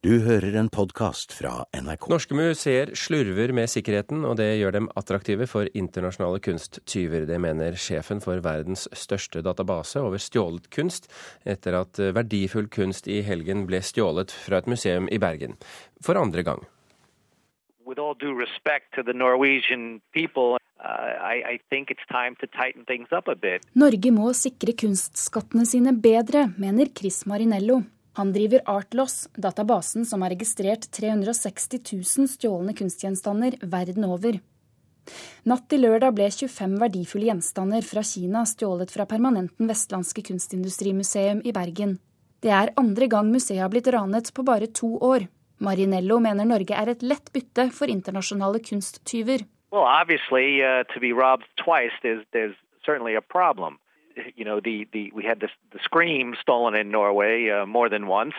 Du hører en podkast fra NRK. Norske museer slurver med sikkerheten, og det gjør dem attraktive for internasjonale kunsttyver. Det mener sjefen for verdens største database over stjålet kunst, etter at verdifull kunst i helgen ble stjålet fra et museum i Bergen. For andre gang. With all due respect to the Norwegian people, uh, I, I think it's time to tighten things up a bit. Norge må sikre kunstskattene sine bedre, mener Chris Marinello. Han driver Artloss, databasen som har registrert 360 000 stjålne kunstgjenstander verden over. Natt til lørdag ble 25 verdifulle gjenstander fra Kina stjålet fra Permanenten Vestlandske Kunstindustrimuseum i Bergen. Det er andre gang museet har blitt ranet på bare to år. Marinello mener Norge er et lett bytte for internasjonale kunsttyver. Well, obviously, uh, to problem. You know, the, the we had the, the Scream stolen in Norway uh, more than once.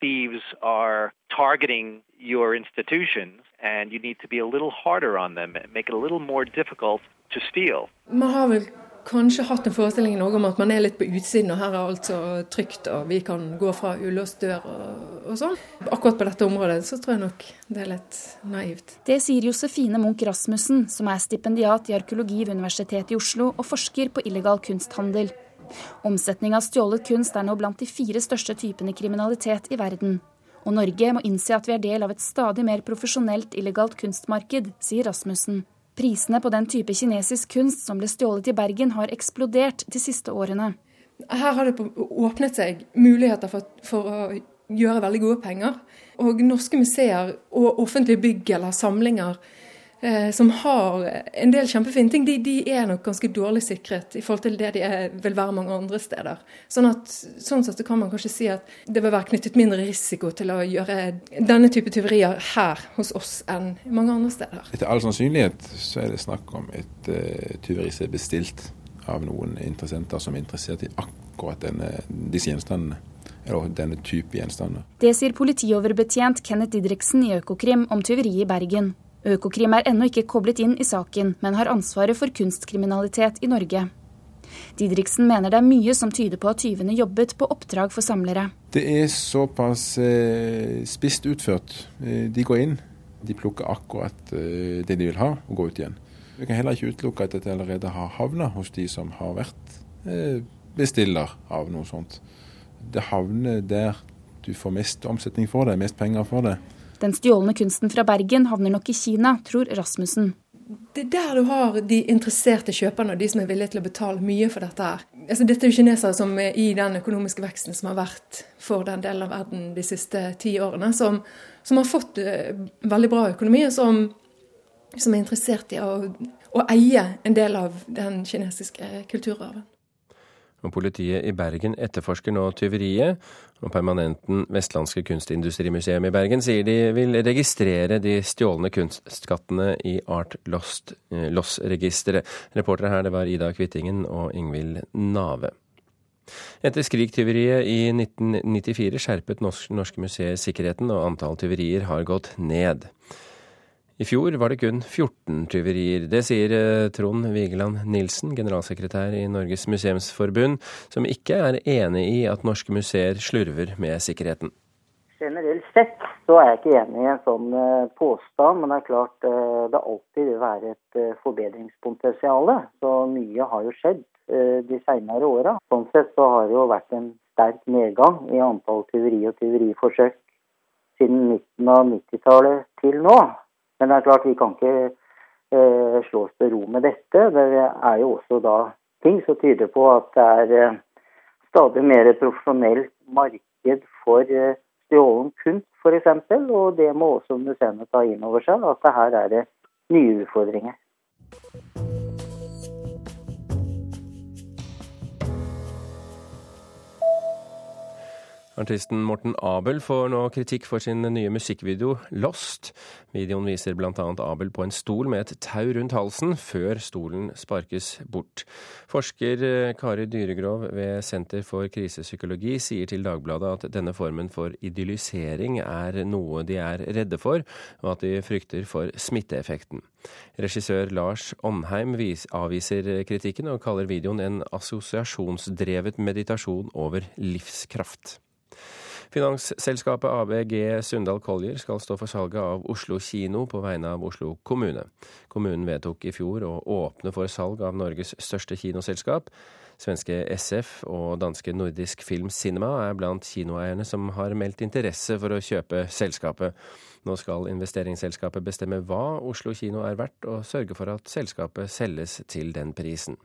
Thieves are targeting your institutions, and you need to be a little harder on them, and make it a little more difficult to steal. Vel kanskje hatt en forestilling om at man er litt på utsiden, og her er alt så trygt og vi kan gå fra ulåst dør og, og sånn. Akkurat på dette området så tror jeg nok det er litt naivt. Det sier Josefine Munch Rasmussen, som er stipendiat i arkeologi ved Universitetet i Oslo og forsker på illegal kunsthandel. Omsetning av stjålet kunst er nå blant de fire største typene kriminalitet i verden. Og Norge må innse at vi er del av et stadig mer profesjonelt illegalt kunstmarked, sier Rasmussen. Prisene på den type kinesisk kunst som ble stjålet i Bergen, har eksplodert de siste årene. Her har det åpnet seg muligheter for, for å gjøre veldig gode penger. Og norske museer og offentlige bygg eller samlinger som har en del kjempefine ting, de, de, er nok ganske dårlig sikret i forhold til det de er, vil være mange andre steder. Sånn, at, sånn sett så kan man kanskje si at det vil være knyttet mindre risiko til å gjøre denne type tyverier her hos oss enn mange andre steder. Etter all sannsynlighet så er det snakk om et uh, tyveri som er bestilt av noen interessenter som er interessert i akkurat denne, disse gjenstandene. Eller denne type gjenstander. Det sier politioverbetjent Kenneth Didriksen i Økokrim om tyveriet i Bergen. Økokrim er ennå ikke koblet inn i saken, men har ansvaret for kunstkriminalitet i Norge. Didriksen mener det er mye som tyder på at tyvene jobbet på oppdrag for samlere. Det er såpass eh, spisst utført. Eh, de går inn, de plukker akkurat eh, det de vil ha, og går ut igjen. Vi kan heller ikke utelukke at dette allerede har havna hos de som har vært eh, bestiller av noe sånt. Det havner der du får mest omsetning for det, mest penger for det. Den stjålne kunsten fra Bergen havner nok i Kina, tror Rasmussen. Det er der du har de interesserte kjøperne og de som er villige til å betale mye for dette. her. Altså, dette er jo kinesere som er i den økonomiske veksten som har vært for den delen av verden de siste ti årene, som, som har fått uh, veldig bra økonomi, og som, som er interessert i å, å eie en del av den kinesiske kulturarven. Og Politiet i Bergen etterforsker nå tyveriet, og Permanenten Vestlandske Kunstindustrimuseum i Bergen sier de vil registrere de stjålne kunstskattene i Art Loss-registeret. Reportere her det var Ida Kvittingen og Ingvild Nave. Etter Skrik-tyveriet i 1994 skjerpet norske museer sikkerheten, og antall tyverier har gått ned. I fjor var det kun 14 tyverier. Det sier eh, Trond Vigeland Nilsen, generalsekretær i Norges museumsforbund, som ikke er enig i at norske museer slurver med sikkerheten. Generelt sett så er jeg ikke enig i en sånn eh, påstand, men det er klart eh, det alltid vil være et forbedringspotensial. Så mye har jo skjedd de senere åra. Sånn sett så har det jo vært en sterk nedgang i antall tyveri og tyveriforsøk siden midten av 90-tallet til nå. Men det er klart, vi kan ikke eh, slå oss til ro med dette. Det er jo også da ting som tyder på at det er eh, stadig mer profesjonelt marked for eh, stjålen kunst, f.eks. Og det må også museene ta inn over seg, at her er det nye utfordringer. Artisten Morten Abel får nå kritikk for sin nye musikkvideo 'Lost'. Videoen viser bl.a. Abel på en stol med et tau rundt halsen, før stolen sparkes bort. Forsker eh, Kari Dyregrov ved Senter for krisepsykologi sier til Dagbladet at denne formen for idyllisering er noe de er redde for, og at de frykter for smitteeffekten. Regissør Lars Onheim avviser kritikken og kaller videoen en assosiasjonsdrevet meditasjon over livskraft. Finansselskapet ABG Sundal Collier skal stå for salget av Oslo kino på vegne av Oslo kommune. Kommunen vedtok i fjor å åpne for salg av Norges største kinoselskap. Svenske SF og danske Nordisk Film Cinema er blant kinoeierne som har meldt interesse for å kjøpe selskapet. Nå skal investeringsselskapet bestemme hva Oslo kino er verdt, og sørge for at selskapet selges til den prisen.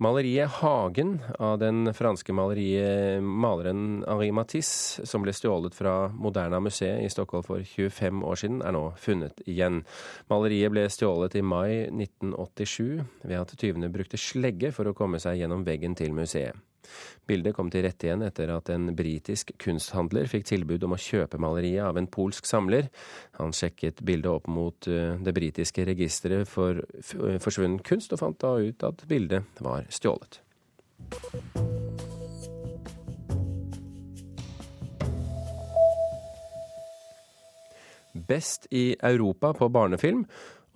Maleriet 'Hagen' av den franske maleren Henri Matisse, som ble stjålet fra Moderna museet i Stockholm for 25 år siden, er nå funnet igjen. Maleriet ble stjålet i mai 1987 ved at tyvene brukte slegge for å komme seg gjennom veggen til museet. Bildet kom til rette igjen etter at en britisk kunsthandler fikk tilbud om å kjøpe maleriet av en polsk samler. Han sjekket bildet opp mot eh, det britiske registeret for forsvunnen kunst, og fant da ut at bildet var stjålet. Best i Europa på barnefilm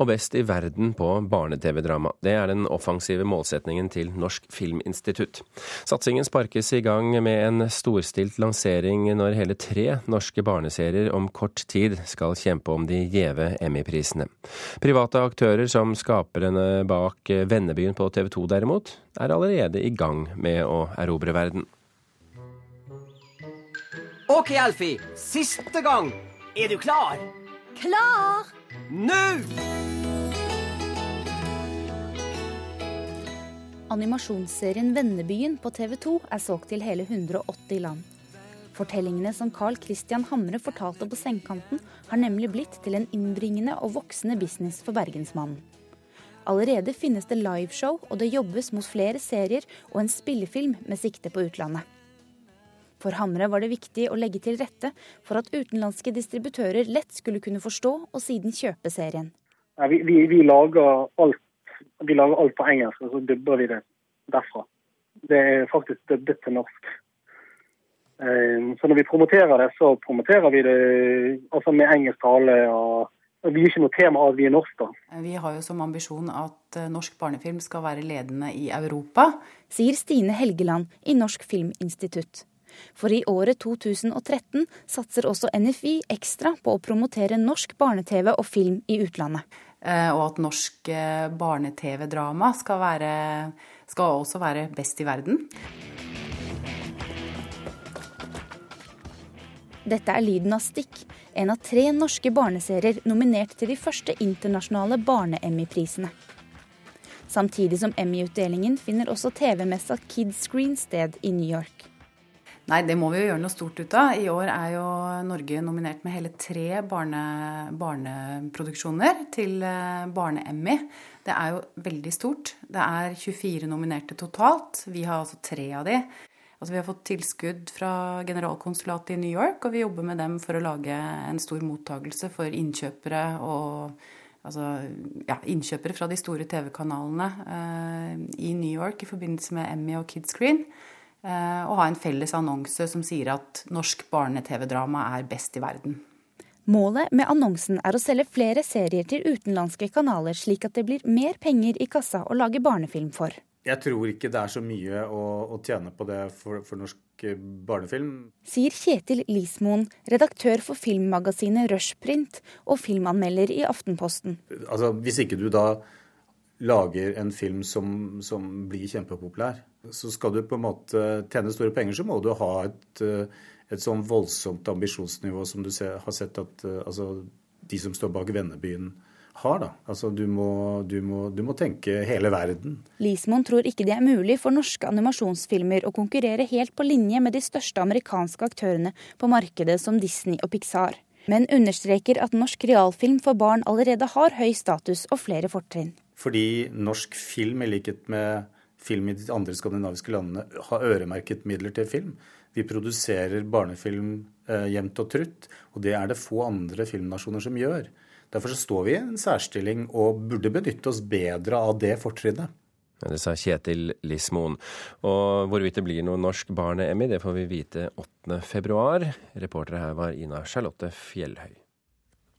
og best i verden på barne-TV-drama. Det er den offensive målsetningen til Norsk Filminstitutt. Satsingen sparkes i gang med en storstilt lansering når hele tre norske barneserier om kort tid skal kjempe om de gjeve Emmy-prisene. Private aktører som skaperne bak Vennebyen på TV 2 derimot, er allerede i gang med å erobre verden. OK, Alfie. Siste gang. Er du klar? Klar! Nå! Animasjonsserien Vennebyen på TV 2 er solgt til hele 180 land. Fortellingene som Carl Christian Hamre fortalte på Sengekanten, har nemlig blitt til en innbringende og voksende business for Bergensmannen. Allerede finnes det liveshow, og det jobbes mot flere serier og en spillefilm med sikte på utlandet. For Hamre var det viktig å legge til rette for at utenlandske distributører lett skulle kunne forstå og siden kjøpe serien. Vi, vi, vi, lager alt, vi, lager alt, på engelsk, og så dubber vi det derfra. Det er faktisk dubbet til norsk. Ehm, så når vi promoterer det, så promoterer vi det altså med engelsk tale. og vi er ikke noe tema at vi er norsk, da. Vi har jo som ambisjon at eh, norsk barnefilm skal være ledende i Europa. Sier Stine Helgeland i Norsk Filminstitutt. For i året 2013 satser også NFI ekstra på å promotere norsk barne-TV og film i utlandet. Eh, og at norsk eh, barne-TV-drama skal, skal også være best i verden. Dette er lyden av Stikk, en av tre norske barneserier nominert til de første internasjonale barne-Emmy-prisene. Samtidig som Emmy-utdelingen finner også TV-messa Kidscreen sted i New York. Nei, det må vi jo gjøre noe stort ut av. I år er jo Norge nominert med hele tre barne, barneproduksjoner til eh, Barne-Emmy. Det er jo veldig stort. Det er 24 nominerte totalt. Vi har altså tre av de. Altså, vi har fått tilskudd fra generalkonsulatet i New York, og vi jobber med dem for å lage en stor mottagelse for innkjøpere og altså, ja, innkjøpere fra de store TV-kanalene eh, i New York i forbindelse med Emmy og Kidscreen. Eh, og ha en felles annonse som sier at norsk barne-TV-drama er best i verden. Målet med annonsen er å selge flere serier til utenlandske kanaler, slik at det blir mer penger i kassa å lage barnefilm for. Jeg tror ikke det er så mye å, å tjene på det for, for, norsk eh, barnefilm. Sier Kjetil Lismoen, redaktør for filmmagasinet Rushprint og filmanmelder i Aftenposten. Altså, Hvis ikke du da lager en film som, som blir kjempepopulær, så skal du på en måte tjene store penger, så må du ha et, eh, et sånn voldsomt ambisjonsnivå som du har sett at eh, altså, de som står bak Vennebyen, har. da. Altså, du må, du, må, du må, tenke hele verden. Lismoen tror ikke det er mulig for norske animasjonsfilmer å konkurrere helt på linje med de største amerikanske aktørene på markedet som Disney og Pixar, men understreker at norsk realfilm for barn allerede har høy status og flere fortrinn. Fordi norsk film, i likhet med film i de andre skandinaviske landene har øremerket midler til film. Vi produserer barnefilm eh, jevnt og trutt, og det er det få andre filmnasjoner som gjør. Derfor så står vi i en særstilling og burde benytte oss bedre av det fortrinnet. Ja, det sa Kjetil Lismoen. Og hvorvidt det blir noe norsk barne-Emmy, det får vi vite 8.2. Reportere her var Ina Charlotte Fjellhøy.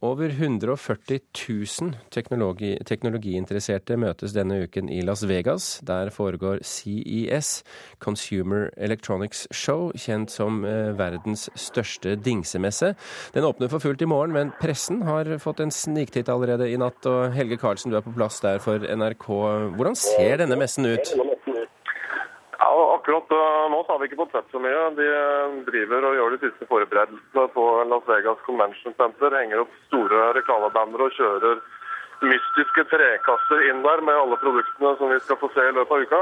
Over 140 000 teknologi teknologiinteresserte møtes denne uken i Las Vegas. Der foregår CES, Consumer Electronics Show, kjent som eh, verdens største dingsemesse. Den åpner for fullt i morgen, men pressen har fått en sniktitt allerede i natt. Og Helge Karlsen, du er på plass der for NRK. Hvordan ser denne messen ut? Ja, akkurat nå nå har vi ikke fått sett så mye. De uh, driver og gjør de siste forberedelsene på Las Vegas Convention Center. Henger opp store reklamebanner og kjører mystiske trekasser inn der med alle produktene som vi skal få se i løpet av uka.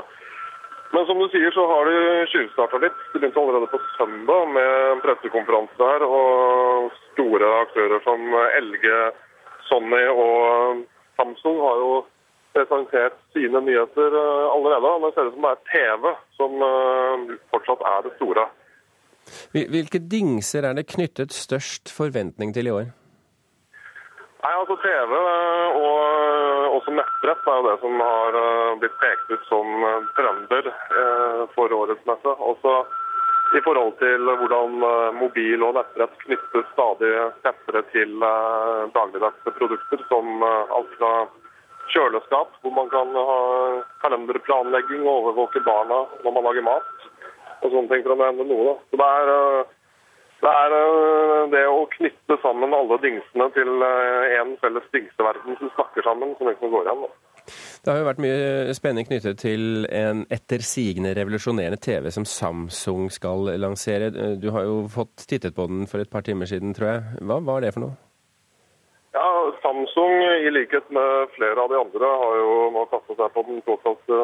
Men som du sier, så har de tjuvstarta litt. De begynte allerede på søndag med en pressekonferanse her. Og store aktører som LG, Sony og Samsung har jo presentert sine nyheter allerede. allerede. Det ser ut som det er TV som eh, fortsatt er det store. Hvilke dingser er det knyttet størst forventning til i år? Nei, altså TV eh, og også nettbrett er jo det som har blitt pekt ut som trender for årets messe. Også i forhold til hvordan mobil og nettbrett knyttes stadig tettere til dagligdagse produkter, som alt fra kjøleskap, hvor man kan ha kalenderplanlegging og overvåke barna når man lager mat. Og sånne ting, for å nevne noe. Da. Så det er, eh, det er eh, det å knytte sammen alle dingsene til én eh, felles dingseverden som snakker sammen, som liksom går igjen. Da. Det har jo vært mye spenning knyttet til en ettersigende revolusjonerende TV som Samsung skal lansere. Du har jo fått tittet på den for et par timer siden, tror jeg. Hva var det for noe? Samsung, i likhet med flere av de andre, har jo nå kastet seg på den såkalte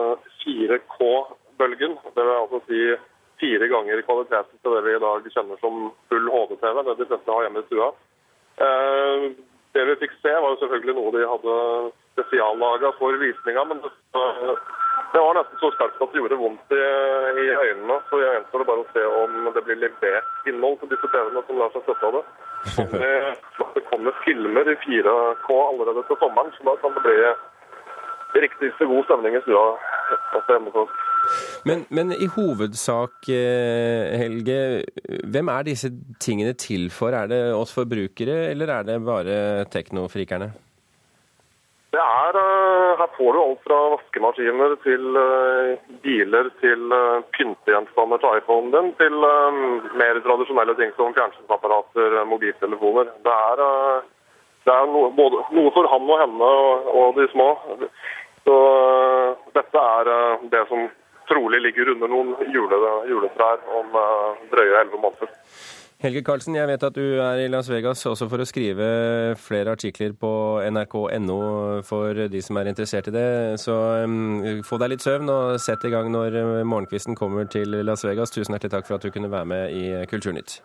4K-bølgen. Det vil altså si fire ganger kvaliteten til det vi i dag kjenner som full HD-TV, det de fleste har hjemme i stua. Eh, det vi fikk se, var jo selvfølgelig noe de hadde spesiallaga for visninga, men det, var nesten så skarpt at det gjorde vondt i, i øynene. Så jeg gjenstår det bare å se om det blir levert innhold til disse TV-ene som lar seg støtte av det. Det kommer filmer i 4K allerede til sommeren, så da kan det bli riktig så god stemning i stua. Men, men, i hovedsak, eh, Helge, hvem er disse tingene til for? Er det oss forbrukere, eller er det bare teknofrikerne? Det er, eh, Her får du alt fra vaskemaskiner til eh, biler til eh, pyntegjenstander til iPhonen din, til mer tradisjonelle ting som fjernsynsapparater, mobiltelefoner. Det er, det er noe, både, noe, for han og henne og, og de små. Så dette er det som trolig ligger under noen jule, juletrær om drøye elleve måneder. Helge Karlsen, jeg vet at du er i Las Vegas også for å skrive flere artikler på nrk.no for de som er interessert i det. Så um, få deg litt søvn og sett i gang når morgenkvisten kommer til Las Vegas. Tusen hjertelig takk for at du kunne være med i Kulturnytt.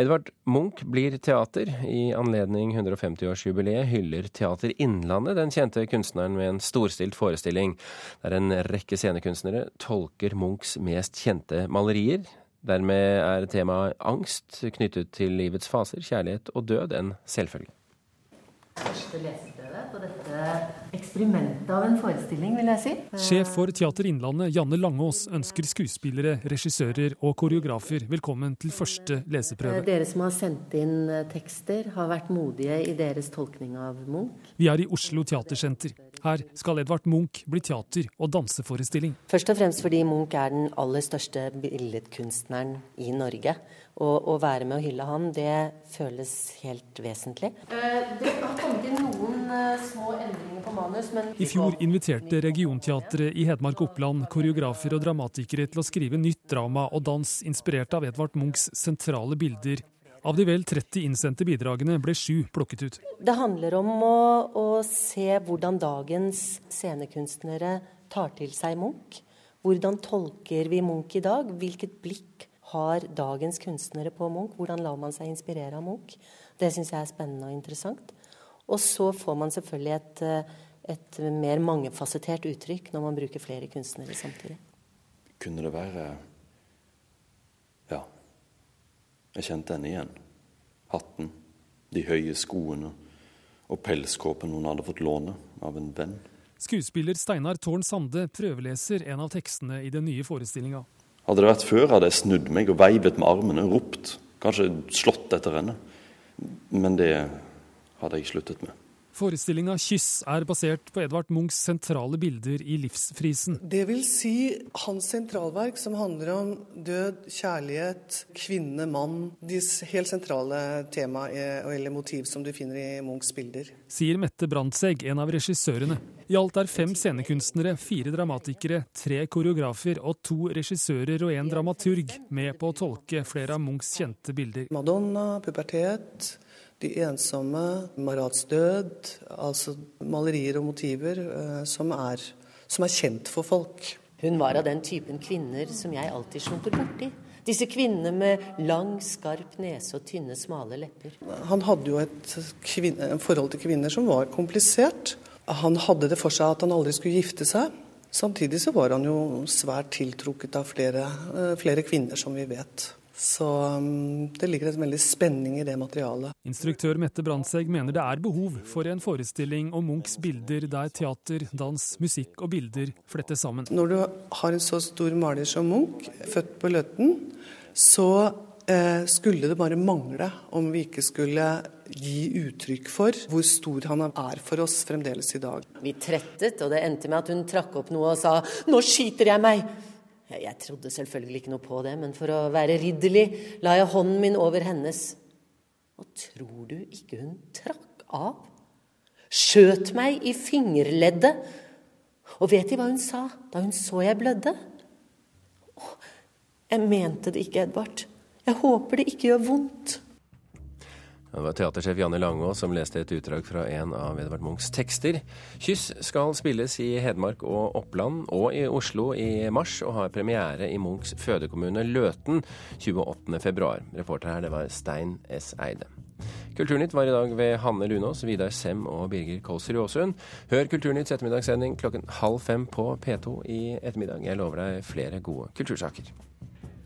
Edvard Munch blir teater. I anledning 150-årsjubileet hyller Teater Innlandet den kjente kunstneren med en storstilt forestilling, der en rekke scenekunstnere tolker Munchs mest kjente malerier. Dermed er temaet angst knyttet til livets faser, kjærlighet og død en selvfølge. Første på dette eksperimentet av en forestilling, vil jeg si. Sjef for Teater Innlandet, Janne Langås, ønsker skuespillere, regissører og koreografer velkommen til første leseprøve. Dere som har sendt inn eh, tekster, har vært modige i deres tolkning av Munch. Vi er i Oslo Teatersenter. Her skal Edvard Munch bli teater- og danseforestilling. Først og fremst fordi Munch er den aller største billedkunstneren i Norge. Og å være med og hylle han, det føles helt vesentlig. Eh, det har kommet inn noen eh, små endringer på manus, men I fjor inviterte Regionteatret i Hedmark Oppland koreografer og dramatikere til å skrive nytt drama og dans inspirert av Edvard Munchs sentrale bilder. Av de vel 30 innsendte bidragene ble sju plukket ut. Det handler om å, å se hvordan dagens scenekunstnere tar til seg Munch. Hvordan tolker vi Munch i dag? Hvilket blikk har dagens kunstnere på Munch? Hvordan lar man seg inspirere av Munch? Det syns jeg er spennende og interessant. Og så får man selvfølgelig et, eh, et mer mangefasettert uttrykk når man bruker flere kunstnere samtidig. Kunne det være Ja, jeg kjente henne igjen. Hatten, de høye skoene og pelskåpen hun hadde fått låne av en venn. Skuespiller Steinar Tårn Sande prøveleser en av tekstene i den nye forestillinga. Hadde det vært før, hadde jeg snudd meg og veivet med armene ropt. Kanskje slått etter henne. Men det hadde jeg sluttet med. Forestillinga 'Kyss' er basert på Edvard Munchs sentrale bilder i livsfrisen. Det vil si hans sentralverk som handler om død, kjærlighet, kvinne, mann. De helt sentrale tema eller motiv som du finner i Munchs bilder. Sier Mette Brandtzæg, en av regissørene. I alt er fem scenekunstnere, fire dramatikere, tre koreografer og to regissører og en dramaturg med på å tolke flere av Munchs kjente bilder. Madonna, pubertet, de ensomme, Marats død, altså malerier og motiver eh, som, er, som, er, kjent for folk. Hun var av den typen kvinner som jeg alltid slumper borti. Disse kvinnene med lang, skarp nese og tynne, smale lepper. Han hadde jo et kvinne, forhold til kvinner som var komplisert. Han hadde det for seg at han aldri skulle gifte seg. Samtidig så var han jo svært tiltrukket av flere, eh, flere kvinner, som vi vet. Så um, det ligger en veldig spenning i det materialet. Instruktør Mette Brandtzæg mener det er behov for en forestilling om Munchs bilder der teater, dans, musikk og bilder flettes sammen. Når du har en så stor maler som Munch, født på Løten, så skulle det bare mangle om vi ikke skulle gi uttrykk for hvor stor han er for oss fremdeles i dag. Vi trettet, og det endte med at hun trakk opp noe og sa 'nå skyter jeg meg'. Jeg trodde selvfølgelig ikke noe på det, men for å være ridderlig la jeg hånden min over hennes. Og tror du ikke hun trakk av? Skjøt meg i fingerleddet. Og vet De hva hun sa da hun så jeg blødde? Å, jeg mente det ikke, Edvard. Jeg håper det ikke gjør vondt. Det var teatersjef Janne Langå som leste et utdrag fra en av Edvard Munchs tekster. 'Kyss' skal spilles i Hedmark og Oppland og i Oslo i mars, og har premiere i Munchs fødekommune Løten 28.2. Reporter her, det var Stein S. Eide. Kulturnytt var i dag ved Hanne Lunås, Vidar Sem og Birger Kolsrud Aasund. Hør Kulturnytts ettermiddagssending klokken halv fem på P2 i ettermiddag. Jeg lover deg flere gode kultursaker.